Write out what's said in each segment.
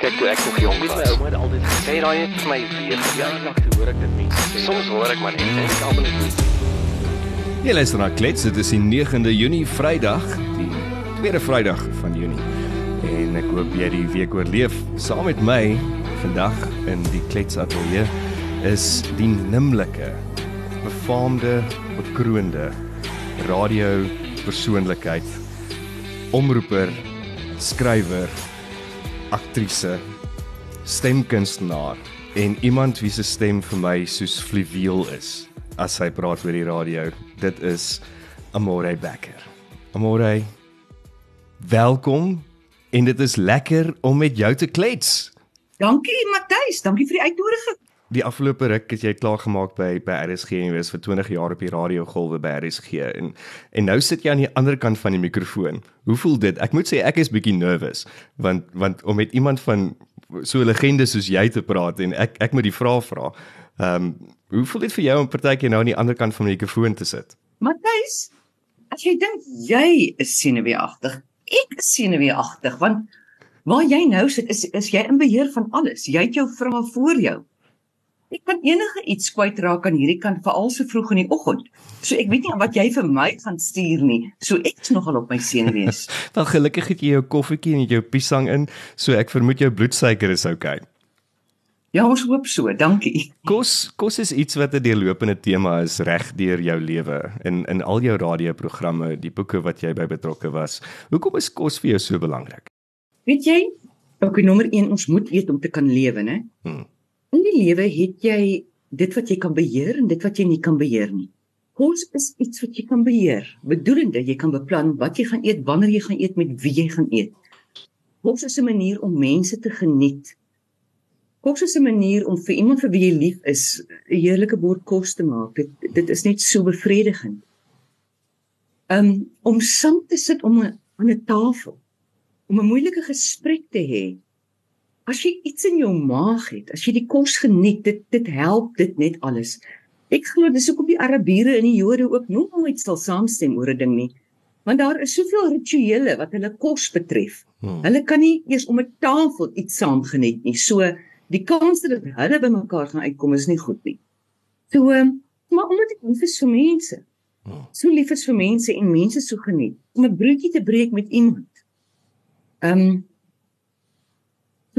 Kyk toe ek nog jonk was. My ouma het altyd gesê raai het vir my weer. Nog toe hoor ek dit mense. Soms hoor ek maar net en ek almal net. Jy luister na Klets, dit is die 9de Junie, Vrydag, die tweede Vrydag van Junie. En ek hoop jy die week oorleef saam met my vandag in die Klets ateljee is die nimmerlike befaamde bekroonde radio persoonlikheid omroeper skrywer aktrise, stemkunstenaar en iemand wie se stem vir my soos fluweel is as hy praat oor die radio. Dit is Amore Becker. Amore, welkom en dit is lekker om met jou te klets. Dankie Matthys, dankie vir die uitnodiging die afgelope ruk het jy klaar gemaak by by RSG en jy was vir 20 jaar op die radiogolwe by RSG en en nou sit jy aan die ander kant van die mikrofoon. Hoe voel dit? Ek moet sê ek is bietjie nervous want want om met iemand van so 'n legende soos jy te praat en ek ek moet die vrae vra. Ehm um, hoe voel dit vir jou om partykeer nou aan die ander kant van die mikrofoon te sit? Matthys, as jy dink jy is senuweeagtig, ek is senuweeagtig want waar jy nou sit is is jy in beheer van alles. Jy het jou vrae voor jou. Ek kan enige iets kwytraak aan hierdie kant veral so vroeg in die oggend. So ek weet nie wat jy vir my gaan stuur nie. So ek's nogal op my senuwees. Wel gelukkig het jy jou koffietjie en jou piesang in, so ek vermoed jou bloedsuiker is oukei. Okay. Ja, ons hoop so. Dankie. Kos kos is iets wat 'n deurlopende tema is reg deur jou lewe in in al jou radioprogramme, die boeke wat jy by betrokke was. Hoekom is kos vir jou so belangrik? Weet jy, ook nommer 1 ons moet eet om te kan lewe, né? Hmm. In die lewe het jy dit wat jy kan beheer en dit wat jy nie kan beheer nie. Kos is iets wat jy kan beheer. Bedoelende jy kan beplan wat jy gaan eet, wanneer jy gaan eet, met wie jy gaan eet. Kos is 'n manier om mense te geniet. Kos is 'n manier om vir iemand vir wie jy lief is 'n heerlike bord kos te maak. Dit dit is net so bevredigend. Um om saam te sit om 'n aan 'n tafel om 'n moeilike gesprek te hê as jy iets in jou maag het, as jy die kos geniet, dit dit help dit net alles. Ek glo dis ook op die Arabiere en die Jode ook nooit sal saamstem oor 'n ding nie. Want daar is soveel rituele wat hulle kos betref. Hmm. Hulle kan nie eers om 'n tafel iets saam geniet nie. So die kans dat hulle by mekaar gaan uitkom is nie goed nie. So um, maar omdat ek lief is vir mense. Hmm. So lief is vir mense en mense so geniet om 'n broodjie te breek met iemand. Ehm um,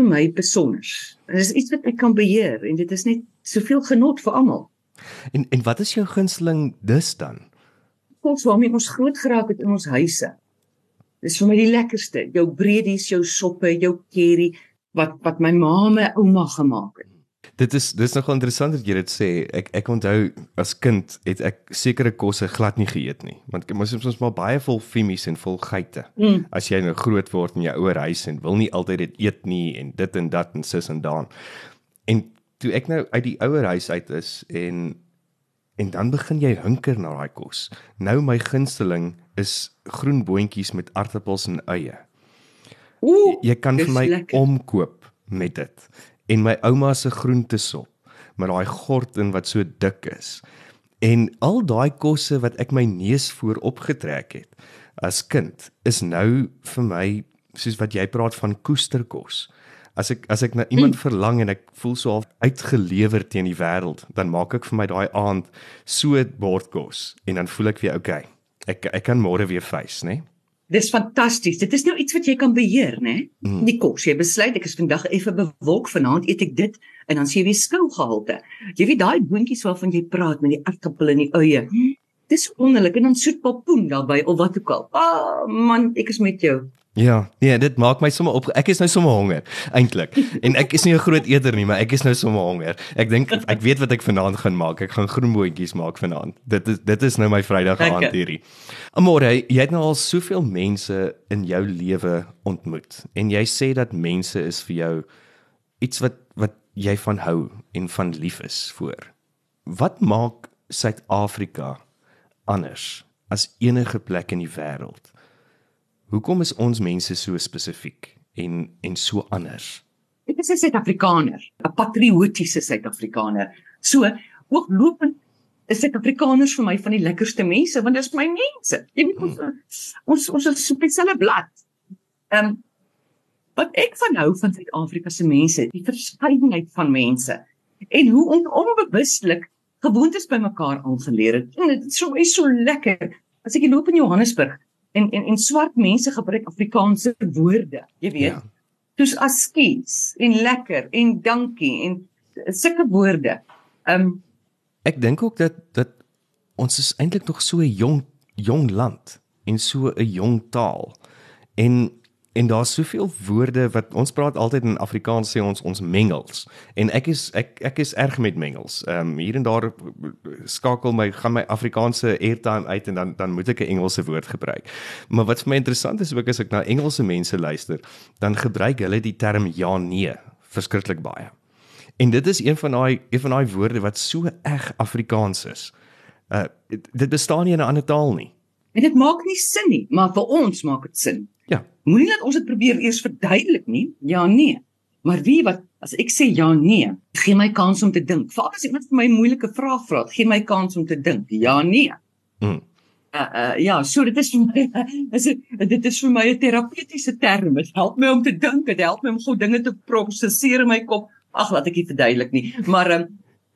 vir my besonder. Dit is iets wat ek kan beheer en dit is net soveel genot vir almal. En en wat is jou gunsteling dis dan? Kos waarmee ons groot geraak het in ons huise. Dis vir my die lekkerste. Jou breedies, jou soppe, jou curry wat wat my ma en my ouma gemaak het. Dit is dis nogal interessant dat jy dit sê. Ek ek onthou as kind het ek sekere kosse glad nie geëet nie. Want ons is ons maar baie vol fimies en vol geite. Mm. As jy nou groot word in jou ouer huis en wil nie altyd dit eet nie en dit en dat en sis en daan. En toe ek nou uit die ouer huis uit is en en dan begin jy hunker na daai kos. Nou my gunsteling is groen boontjies met aartappels en eie. Ooh, jy kan vir my lekker. omkoop met dit en my ouma se groentesop met daai gort in wat so dik is. En al daai kosse wat ek my neus voor opgetrek het as kind is nou vir my soos wat jy praat van koesterkos. As ek as ek na iemand mm. verlang en ek voel so half uitgelewer teen die wêreld, dan maak ek vir my daai aand so 'n bordkos en dan voel ek weer okay. Ek ek kan môre weer face, né? Nee? Dis fantasties. Dit is nou iets wat jy kan beheer, né? Mm. Die kos. Jy besluit ek is vandag effe bewolk, vanaand eet ek dit en dan sien jy weer skou gehalte. Jy weet daai boontjies waarvan jy praat met die aardappel en die eie. Dis wonderlik en dan soet papoen daarbey of wat ook al. Ah, man, ek is met jou. Ja, nee, dit maak my sommer op. Ek is nou sommer honger eintlik. En ek is nie 'n groot eter nie, maar ek is nou sommer honger. Ek dink ek weet wat ek vanaand gaan maak. Ek gaan groenbootjies maak vanaand. Dit is dit is nou my Vrydag aand hierdie. Amore, jy het nou al soveel mense in jou lewe ontmoet en jy sê dat mense is vir jou iets wat wat jy van hou en van lief is voor. Wat maak Suid-Afrika anders as enige plek in die wêreld? Hoekom is ons mense so spesifiek en en so anders? Ek is 'n Suid-Afrikaner, 'n patriotiese Suid-Afrikaner. So, ooglopend is Suid-Afrikaners vir my van die lekkerste mense want dit is my mense. Jy weet ons ons ons is so dieselfde blad. Ehm um, Wat ek van hou van Suid-Afrika se mense, die verskeidenheid van mense en hoe on onbewustelik gewoontes bymekaar aangeleer het. En dit is so is so lekker. As ek loop in Johannesburg en en en swart mense gebruik Afrikaanse woorde, jy weet. Ja. Soos askies en lekker en dankie en sulke woorde. Um ek dink ook dat dat ons is eintlik nog so 'n jong jong land en so 'n jong taal. En en daar's soveel woorde wat ons praat altyd in Afrikaans sê ons ons mengels. En ek is ek ek is erg met mengels. Ehm um, hier en daar skakel my gaan my Afrikaanse airtime uit en dan dan moet ek 'n Engelse woord gebruik. Maar wat vir my interessant is ook as ek na Engelse mense luister, dan gebruik hulle die term ja nee verskriklik baie. En dit is een van daai een van daai woorde wat so eg Afrikaans is. Uh dit bestaan nie in 'n ander taal nie. En dit maak nie sin nie, maar vir ons maak dit sin. Ja. Moenie dat ons dit probeer eers verduidelik nie. Ja, nee. Maar wie wat as ek sê ja, nee, gee my kans om te dink. Vader as iemand vir my 'n moeilike vraag vra, gee my kans om te dink. Ja, nee. Mm. Uh, uh ja, so dit is vir my is dit is vir my 'n terapeutiese term. Dit help my om te dink, dit help my om gou dinge te prosesseer in my kop. Ag, laat ek dit verduidelik nie. Maar um,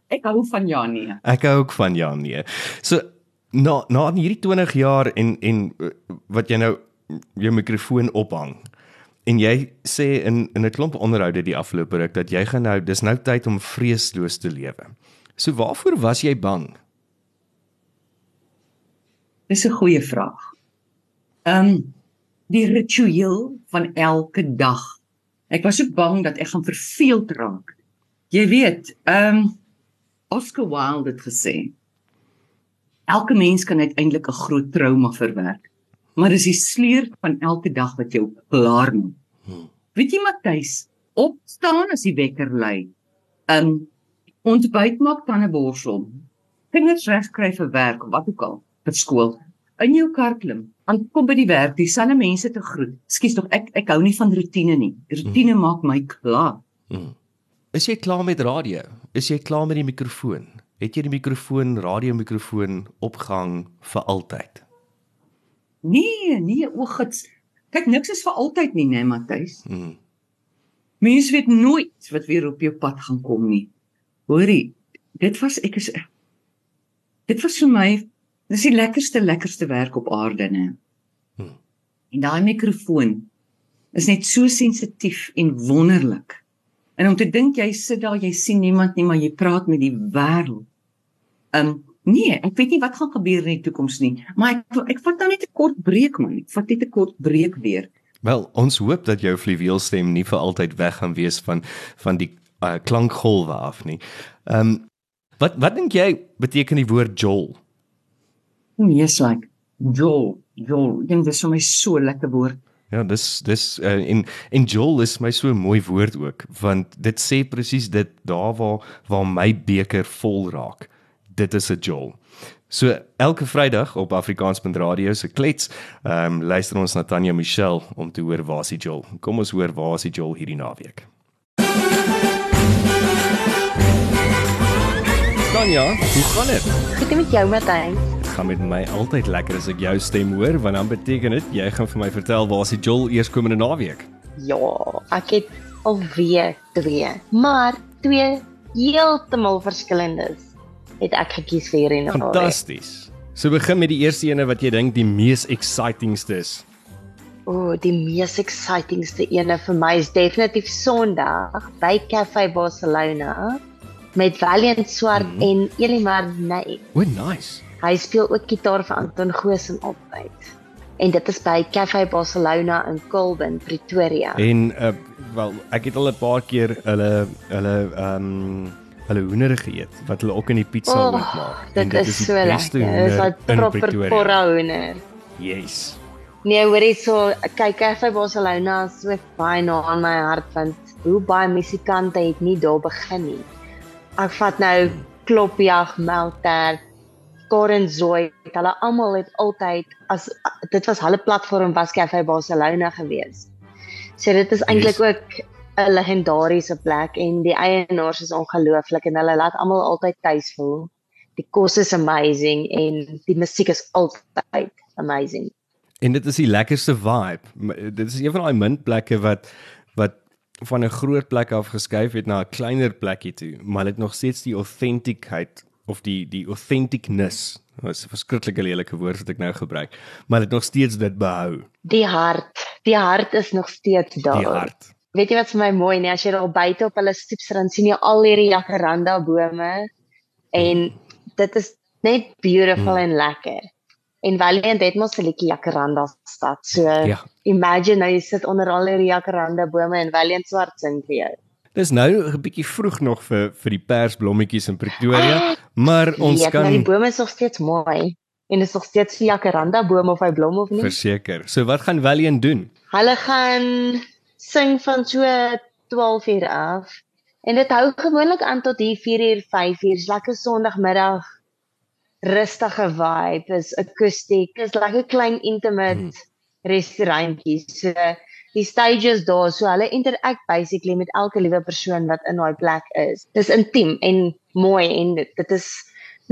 ek hou van ja nee. Ek hou ook van ja nee. So na na hierdie 20 jaar en en uh, wat jy nou jou mikrofoon ophang en jy sê in in 'n klomp onderhoude die afgelope ruk dat jy gaan nou dis nou tyd om vreesloos te lewe. So waarvoor was jy bang? Dis 'n goeie vraag. Ehm um, die ritueel van elke dag. Ek was ook bang dat ek gaan verveeld raak. Jy weet, ehm um, Oscar Wilde het gesê elke mens kan uiteindelik 'n groot trauma verwerk maar dis die sleur van elke dag wat jou klaar maak. Hmm. Weet jy Matthys, opstaan as die wekker lui. Um ontbyt maak tandeborsel. Kinders regkry vir werk of wat ook al, vir skool. In jou kar klim, aan kom by die werk, dieselfde mense te groet. Skus tog, ek ek hou nie van rotine nie. Rotine hmm. maak my klaar. Hmm. Is jy klaar met radio? Is jy klaar met die mikrofoon? Het jy die mikrofoon, radiomikrofoon opgehang vir altyd? Nee, nee, o gits. Kyk, niks is vir altyd nie, né, nee, Matthys? Mm. Mense weet nooit wat weer op jou pad gaan kom nie. Hoorie, dit was ek is Dit was vir my dis die lekkerste lekkerste werk op aarde, né? Mm. En daai mikrofoon is net so sensitief en wonderlik. En om te dink jy sit daar, jy sien niemand nie, maar jy praat met die wêreld. Um Nee, ek weet nie wat gaan gebeur in die toekoms nie, maar ek ek vat nou net 'n kort breek man. Ek vat net 'n kort breek weer. Wel, ons hoop dat jou fluweelstem nie vir altyd weg gaan wees van van die uh, klankgolwe af nie. Ehm um, wat wat dink jy beteken die woord Joel? Nee, is like Joel, Joel. Dink dis vir my so lekker woord. Ja, dis dis uh, en en Joel is my so 'n mooi woord ook, want dit sê presies dit daar waar waar my beker vol raak dit is 'n jol. So elke Vrydag op Afrikaans.radio se klets, ehm um, luister ons na Tanya Michelle om te hoor waar is die jol. Kom ons hoor waar is die jol hierdie naweek. Tanya, hoe gaan dit? Goed met jou, Matthys. Dit gaan met my altyd lekker as ek jou stem hoor, want dan beteken dit jy gaan vir my vertel waar is die jol eerskomende naweek. Ja, ek het alweer twee, maar twee heeltemal verskillendes het ek gekies vir hierdie naweek. Fantasties. So begin met die eerste ene wat jy dink die mees excitingste is. O, oh, die mees excitingste ene vir my is definitief Sondag by Cafe Barcelona met Valiant Swart mm -hmm. en Elimar Ney. O, oh, nice. Hy speel ook gitaar vir Anton Goosen optyd. En dit is by Cafe Barcelona in Colburn, Pretoria. En uh wel, ek het al 'n paar keer hulle hulle ehm um, hulle hoender geëet wat hulle ook in die pizza oh, maak. Dit, dit is so lekker. Dit is 'n proper porra hoender. Yes. Nee, hoorie so, kyk Cafe Barcelona so baie na aan my hart want hoe baie musikante het nie daar begin nie. Ek vat nou Klopjag, Melter, Karen Zoe, hulle almal het altyd as dit was hulle platform was Cafe Barcelona gewees. So dit is eintlik yes. ook 'n legendariese plek en die eienaars is ongelooflik en hulle laat almal altyd tuis voel. Die kos is amazing en die musiek is altyd amazing. En dit is die lekkerste vibe. Dit is een van daai min plekke wat van 'n groot plek af geskuif het na 'n kleiner plekkie toe, maar dit nog steeds die authenticiteit of die die authenticness. Dit is 'n verskriklike lelike woord wat ek nou gebruik, maar dit nog steeds dit behou. Die hart, die hart is nog steeds daar. Die hart. Weet jy wat vir my mooi nie as jy daar buite op hulle stoepsrand sien jy al hierdie jacaranda bome en dit is net beautiful hmm. en lekker. En Valiant het mos 'n liedjie jacaranda stad. So ja. imagine nou jy sit onder al hierdie jacaranda bome en Valiant swart sing vir jou. Dis nou 'n bietjie vroeg nog vir vir die persblommetjies in Pretoria, ah, maar ons weet, kan nou die bome is nog steeds mooi en is nog steeds die jacaranda boom of hy blom of nie. Verseker. So wat gaan Valiant doen? Hulle gaan sing van so 12 uur af. En dit hou gewoonlik aan tot hier 4 uur, 5 uur, lekker Sondagmiddag rustige vibe, is akoestiek, is lekker klein intimate hmm. restaurantjie. So die stages daar, so hulle interact basically met elke liewe persoon wat in daai plek is. Dis intiem en mooi en dit is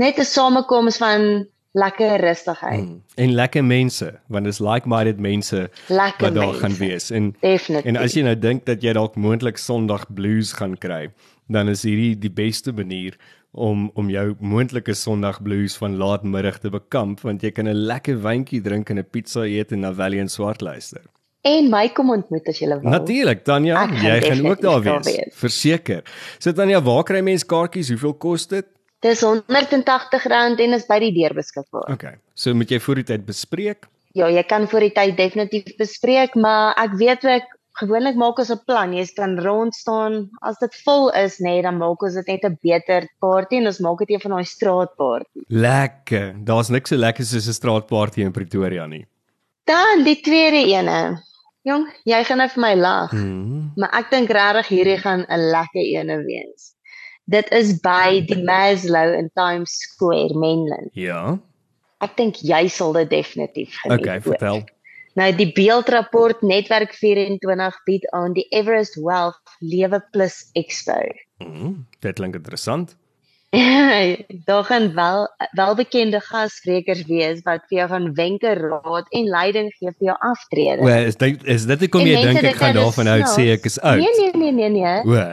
net 'n samekoms van lekker rustigheid hmm. en lekker mense want dit is like-minded mense lekker wat daar mense. gaan wees en Definitely. en as jy nou dink dat jy dalk moontlik Sondag blues gaan kry dan is hierdie die beste manier om om jou moontlike Sondag blues van laatmiddag te bekamp want jy kan 'n lekker wyntjie drink en 'n pizza eet en na Valiant swart luister. En my kom ontmoet as jy wil. Natuurlik, Tanya, jy gaan ook daar wees. wees. Verseker. So Tanya, waar kry mense kaartjies? Hoeveel kos dit? Dis R180 en is by die deur beskikbaar. Okay. So moet jy voor die tyd bespreek? Ja, jy kan voor die tyd definitief bespreek, maar ek weet ook gewoonlik maak ons 'n plan. Jy kan rond staan. As dit vol is, nê, nee, dan maak ons dit net 'n beter party en ons maak dit een van daai straatparty. Lekker. Daar's niks so lekker soos 'n straatparty in Pretoria nie. Dan die tweede ene. Jong, jy gaan nou vir my lag. Mm -hmm. Maar ek dink regtig hierdie gaan 'n lekker ene wees. Dit is by die Maslow in Times Square, Mainland. Ja. Ek dink jy sal dit definitief geniet. Okay, vertel. Ook. Nou die beeldrapport netwerk 24 bied aan die Everest Wealth Lewe Plus Expo. Mm, dit klink interessant. Daar gaan wel welbekende gassprekers wees wat vir jou gaan wenke, raad en leiding gee vir jou aftrede. O, is dit is dit kom jy dink ek gaan daarvan uit sê ek is oud? Nee nee nee nee nee. O.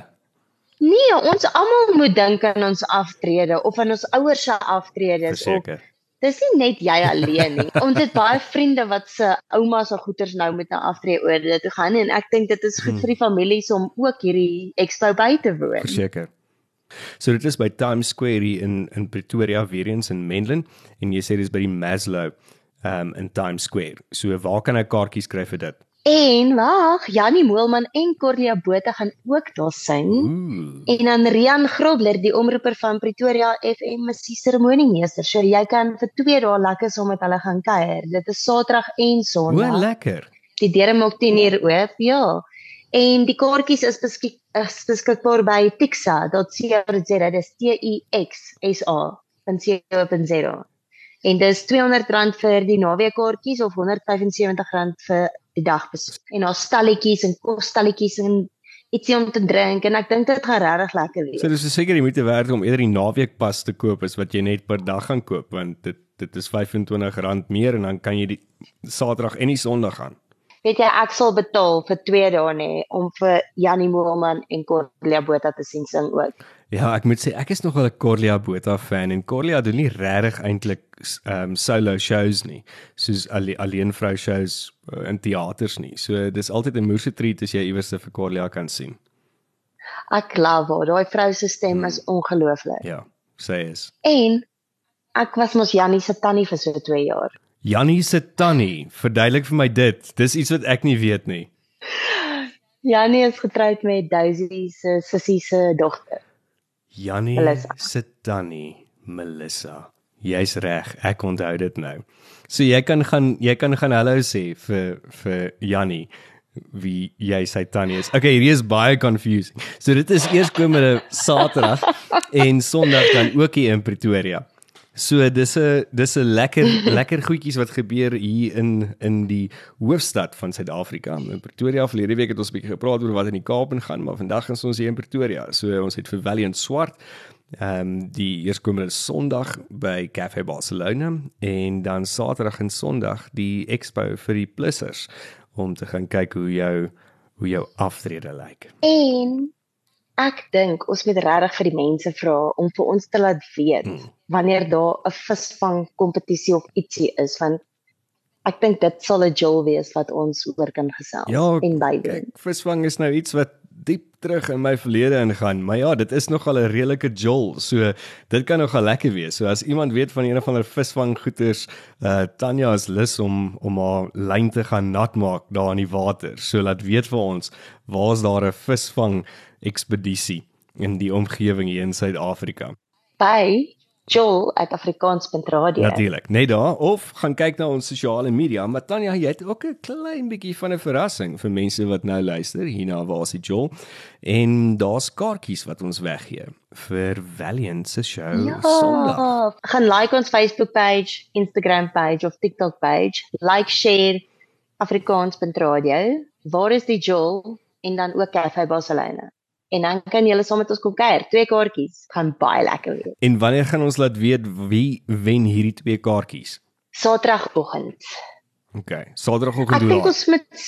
Nee, ons almal moet dink aan ons aftrede of aan ons ouers se aftredes of Dis nie net jy alleen nie. Ons het baie vriende wat se ouma se goeders nou met 'n aftree oor dit toe gaan en ek dink dit is goed hmm. vir die families om ook hierdie expo by te woon. Verseker. So dit is by Times Square in in Pretoria weer eens in Menlyn en jy sê dis by die Maslow um in Times Square. So waar kan ek kaartjies kry vir dit? En wag, Janie Moelman en Corlia Botha gaan ook daar sing. Ooh. En dan Rian Grobler, die omroeper van Pretoria FM, is die seremoniemeester. So jy kan vir 2 dae lekker saam met hulle gaan kuier. Dit is Saterdag en Sondag. O, lekker. Die deure maak 10:00 oop, ja. En die kaartjies is beskik is beskikbaar by tixa.co.za. Dit is T I X S A.co.za. En dis R200 vir die naweekkaartjies of R175 vir die dag besoek. En daar stalletjies en kosstalletjies en ietsie om te drink en ek dink dit gaan regtig lekker wees. So dis seker jy moet te werk om eerder die naweekpas te koop as wat jy net per dag gaan koop want dit dit is R25 meer en dan kan jy die Saterdag en die Sondag gaan. Weet jy ek sal betaal vir 2 dae nê om vir Janie Moelman en Corlia Botha te sien sing ook. Ja, ek moet sê ek is nogal 'n Corlia Botha fan en Corlia doen nie regtig eintlik um solo shows nie, soos alle, alleen vrou shows uh, in teaters nie. So dis altyd 'n moeë treat as jy iewers vir Corlia kan sien. Ek love haar. Daai vrou se stem hmm. is ongelooflik. Ja, sê is. En ek was mos Janie se tannie vir so 2 jaar. Jannie se tannie, verduidelik vir my dit. Dis iets wat ek nie weet nie. Jannie is getroud met Daisy se sussie se dogter. Jannie se tannie, Melissa. Jy's reg, ek onthou dit nou. So jy kan gaan jy kan gaan hallo sê vir vir Jannie wie jy sy tannie is. Okay, hier is baie confusing. So dit is eers komende Saterdag en Sondag dan ook hier in Pretoria. So dis 'n dis 'n lekker lekker goedjies wat gebeur hier in in die hoofstad van Suid-Afrika. In Pretoria verlede week het ons 'n bietjie gepraat oor wat in die Kaap gaan, maar vandag is ons hier in Pretoria. So ons het vir Valiant Swart ehm um, die eerskomende Sondag by Cafe Barcelona en dan Saterdag en Sondag die expo vir die plussers om te gaan kyk hoe jou hoe jou aftrede lyk. En ek dink ons moet regtig vir die mense vra om vir ons te laat weet hmm. wanneer daar 'n visvang kompetisie of ietsie is want ek dink dit sal 'n jol wees wat ons oor kan gesels ja, en. Kyk, visvang is nou iets wat diep terug in my verlede ingaan. Maar ja, dit is nogal 'n redelike jol. So dit kan nogal lekker wees. So as iemand weet van een van hulle visvanggoeters, uh Tanya is lus om om haar lyn te gaan nat maak daar in die water. So laat weet vir ons, waar's daar 'n visvang ekspedisie in die omgewing hier in Suid-Afrika? By joel@afrikaans.radio. Natuurlik. Net daar of gaan kyk na ons sosiale media. Maar Tanya, jy het ook 'n klein bietjie van 'n verrassing vir mense wat nou luister hierna waar is Joel? En daar's kaartjies wat ons weggee vir Valiant se show ja, Sondag. Gaan like ons Facebook page, Instagram page of TikTok page. Like, share afrikaans.radio. Waar is die Joel? En dan ook Cafe Barcelona en dan kan julle saam met ons kom kuier. Twee kaartjies gaan baie lekker wees. En wanneer gaan ons laat weet wie wen hierdie twee kaartjies? Saterdagoggend. OK, Saterdagoggend. Ek dink ons moet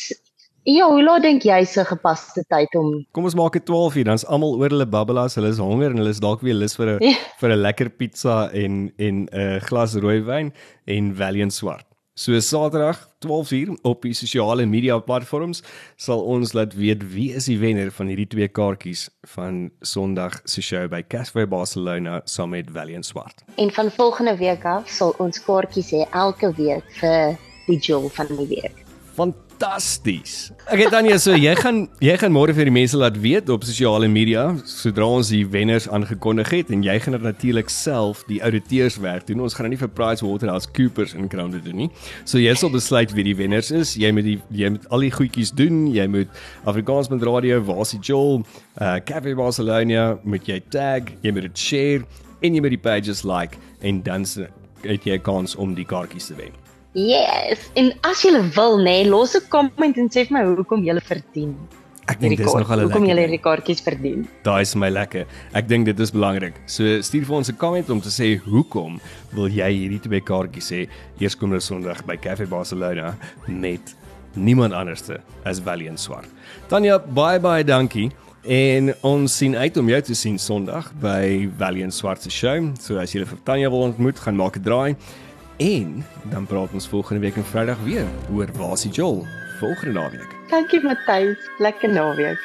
Ja, hoe laat dink jy se gepaste tyd om? Kom ons maak dit 12 uur, dan's almal oor hulle babbelas, hulle is honger en hulle is dalk weer lus vir 'n ja. vir 'n lekker pizza en en 'n uh, glas rooiwyn en Valiant swart. So Saterdag 12:00 op die sosiale media platforms sal ons laat weet wie is die wenner van hierdie twee kaartjies van Sondag se show by Casper Barcelona saam met Valiant Swart. En van volgende week af sal ons kaartjies hê elke week vir die jol van die week. Want fantasties. Okay Tanya, so jy gaan jy gaan môre vir die mense laat weet op sosiale media sodra ons die wenners aangekondig het en jy gaan natuurlik self die ouditeurswerk doen. Ons gaan nie vir Price Waterhouse Coopers in Crown doen nie. So jy sal besluit wie die wenners is. Jy moet die jy moet al die goedjies doen. Jy moet Afrikaans met radio, Wasie Joel, uh Cafe Barcelona moet jy tag, jy moet dit share en jy moet die pages like en dan het jy kans om die kaartjies te wen. Yes. En as jy wil nê, nee, los 'n comment en sê vir my hoekom jy verdien. Ek dink dit is nog al lekker. Hoekom jy hierdie kaartjies verdien? Daai is my lekker. Ek dink dit is belangrik. So stuur vir ons 'n comment om te sê hoekom wil jy hierdie twee kaartjies hê eerskomende Sondag by Cafe Barcelona met niemand anderste as Valiant Swart. Tanya, bye bye, dankie. En ons sien uit om jou te sien Sondag by Valiant Swart se show. So as jy vir Tanya wil ontmoet, gaan maak 'n draai. En dan praat ons volgende week en Vrydag weer oor Wasie Joel volgende naweek. Dankie Matthys, lekker naweek.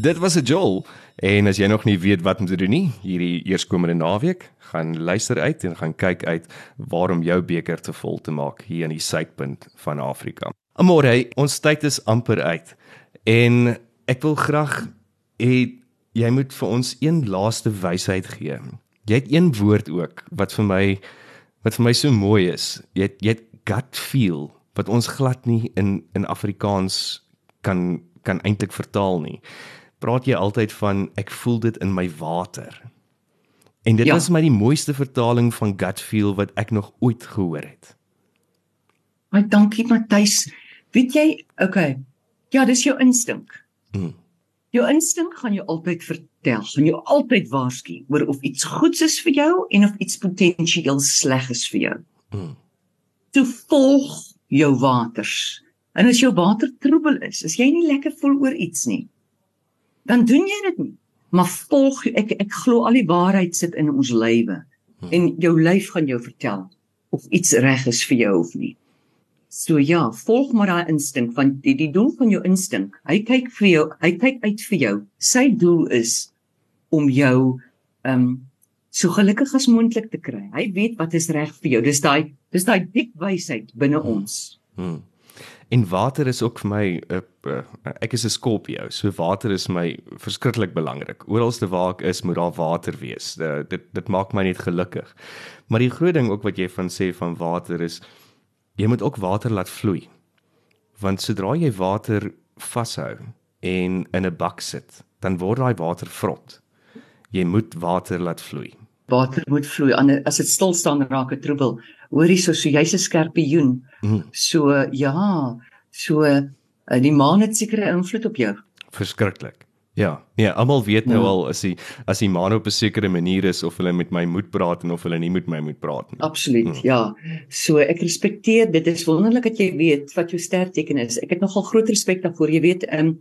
Dit was 'n Joel en as jy nog nie weet wat om te doen nie hierdie eerskomende naweek, gaan luister uit en gaan kyk uit waarom jou beker te vol te maak hier in die suidpunt van Afrika. Amore, ons tyd is amper uit en ek wil graag hê jy moet vir ons een laaste wysheid gee. Jy het een woord ook wat vir my wat vir my so mooi is. Jy het, jy het gut feel wat ons glad nie in in Afrikaans kan kan eintlik vertaal nie. Praat jy altyd van ek voel dit in my water. En dit ja. is my die mooiste vertaling van gut feel wat ek nog ooit gehoor het. Ai dankie Matthys. Weet jy, okay. Ja, dis jou instink. Mm. Jou instink gaan jou altyd vertel, gaan jou altyd waarsku oor of iets goeds is vir jou en of iets potensieel sleg is vir jou. Hmm. Toe volg jou waters. En as jou water troebel is, as jy nie lekker voel oor iets nie, dan doen jy dit nie. Maar volg ek ek glo al die waarheid sit in ons lywe hmm. en jou lyf gaan jou vertel of iets reg is vir jou of nie. So ja, volg maar daai instink want die, die doel van jou instink, hy kyk vir jou, hy kyk uit vir jou. Sy doel is om jou ehm um, so gelukkig as moontlik te kry. Hy weet wat is reg vir jou. Dis daai dis daai diep wysheid binne hmm. ons. Hmm. En water is ook vir my uh, uh, ek is 'n skorpio, so water is my verskriklik belangrik. Oralste waar ek is, moet daar water wees. Uh, dit dit maak my net gelukkig. Maar die groot ding ook wat jy van sê van water is jy moet ook water laat vloei. Want sodra jy water vashou en in 'n bak sit, dan word daai water vrot. Jy moet water laat vloei. Water moet vloei. As dit stil staan raak dit troebel. Hoorie so so jy's 'n skerpioen. Mm. So ja, so eh, die maan het seker 'n invloed op jou. Verskriklik. Ja, ja, almal weet nou ja. al as die as die man op 'n sekere manier is of hulle met my moet praat en of hulle nie met my moet praat nie. Absoluut, hmm. ja. So ek respekteer dit. Dit is wonderlik dat jy weet wat jou sterkteken is. Ek het nogal groot respek daarvoor. Jy weet, ehm um,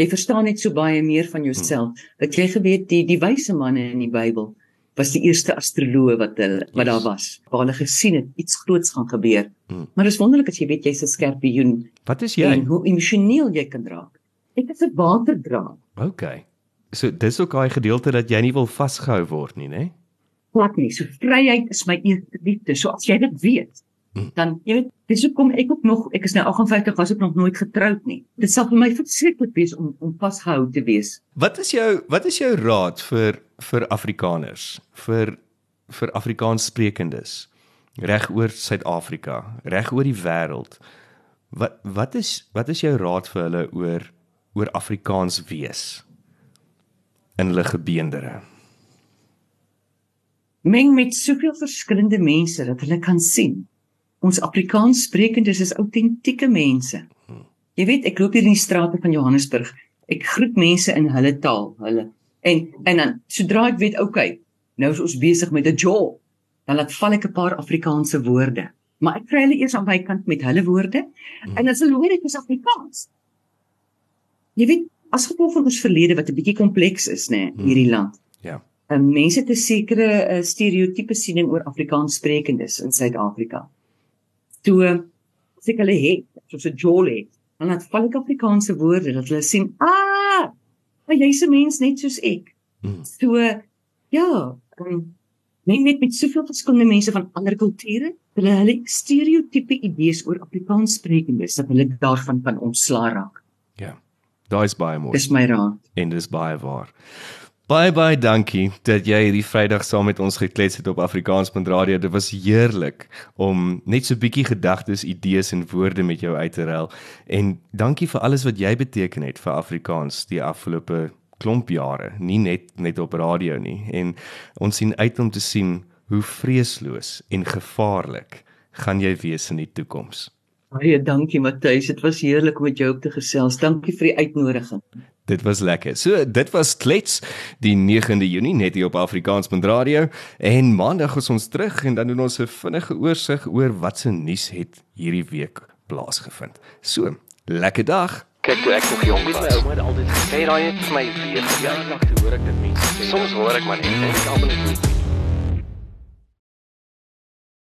jy verstaan net so baie meer van jouself. Hmm. Dat jy geweet die die wyse manne in die Bybel was die eerste astroloë wat hulle wat yes. daar was. Waar hulle gesien het iets groots gaan gebeur. Hmm. Maar dit is wonderlik as jy weet jy's 'n skerpioen. Wat is jy? En hoe emosioneel jy kan raak. Ek is 'n waterdraad. OK. So dis ook daai gedeelte dat jy nie wil vasgehou word nie, né? Glad nie. So vryheid is my eerste liefde. So as jy dit weet, hmm. dan jy weet, dis hoekom ek ook nog ek is nou 58, was ek nog nooit getroud nie. Dit sal vir my verskriklik wees om om vasgehou te wees. Wat is jou wat is jou raad vir vir Afrikaners, vir vir Afrikaanssprekendes reg oor Suid-Afrika, reg oor die wêreld? Wat wat is wat is jou raad vir hulle oor oor Afrikaans wees in hulle gebeendere? Meng met soveel verskillende mense dat hulle kan sien. Ons Afrikaans sprekendes is autentieke mense. Jy weet, ek loop hier in die strate van Johannesburg. Ek groet mense in hulle taal, hulle. En en dan sodra ek weet, okay, nou is ons besig met 'n job, dan laat val ek 'n paar Afrikaanse woorde. Maar ek kry hulle eers aan my kant met hulle woorde en dan sal hoor ek is Afrikaans. Jy weet, as gevolg van ons verlede wat 'n bietjie kompleks is, nê, nee, hierdie land. Ja. En mense het 'n sekere uh, stereotipe siening oor Afrikaans sprekendes in Suid-Afrika. Toe as ek hulle het, soos 'n jolly, dan laat val ek Afrikaanse woorde dat hulle sien, "Ah, maar jy's 'n mens net soos ek." Hmm. So ja, um, net met met soveel verskillende mense van ander kulture, hulle hulle stereotipe idees oor Afrikaans sprekendes dat hulle daarvan kan ontslaa raak. Daai is baie mooi. Dis my raad. En dis baie waar. Bye bye, dankie dat jy hierdie Vrydag saam met ons geklets het op Afrikaans.radio. Dit was heerlik om net so 'n bietjie gedagtes, idees en woorde met jou uit te ruil. En dankie vir alles wat jy beteken het vir Afrikaans die afgelope klomp jare, nie net net op radio nie. En ons sien uit om te sien hoe vreesloos en gevaarlik gaan jy wees in die toekoms. Baie dankie Matthys, dit was heerlik om met jou te gesels. Dankie vir die uitnodiging. Dit was lekker. So, dit was Klets die 9de Junie net hier op Afrikaans.radio en maandag is ons terug en dan doen ons 'n vinnige oorsig oor wat se nuus het hierdie week plaasgevind. So, lekker dag. Kyk, toe ek nog jong was, my ouma het altyd gesê, "Raai, dit is my weer." Ja, nog hoor ek dit nie. Soms hoor ek maar net en ek almal net nie.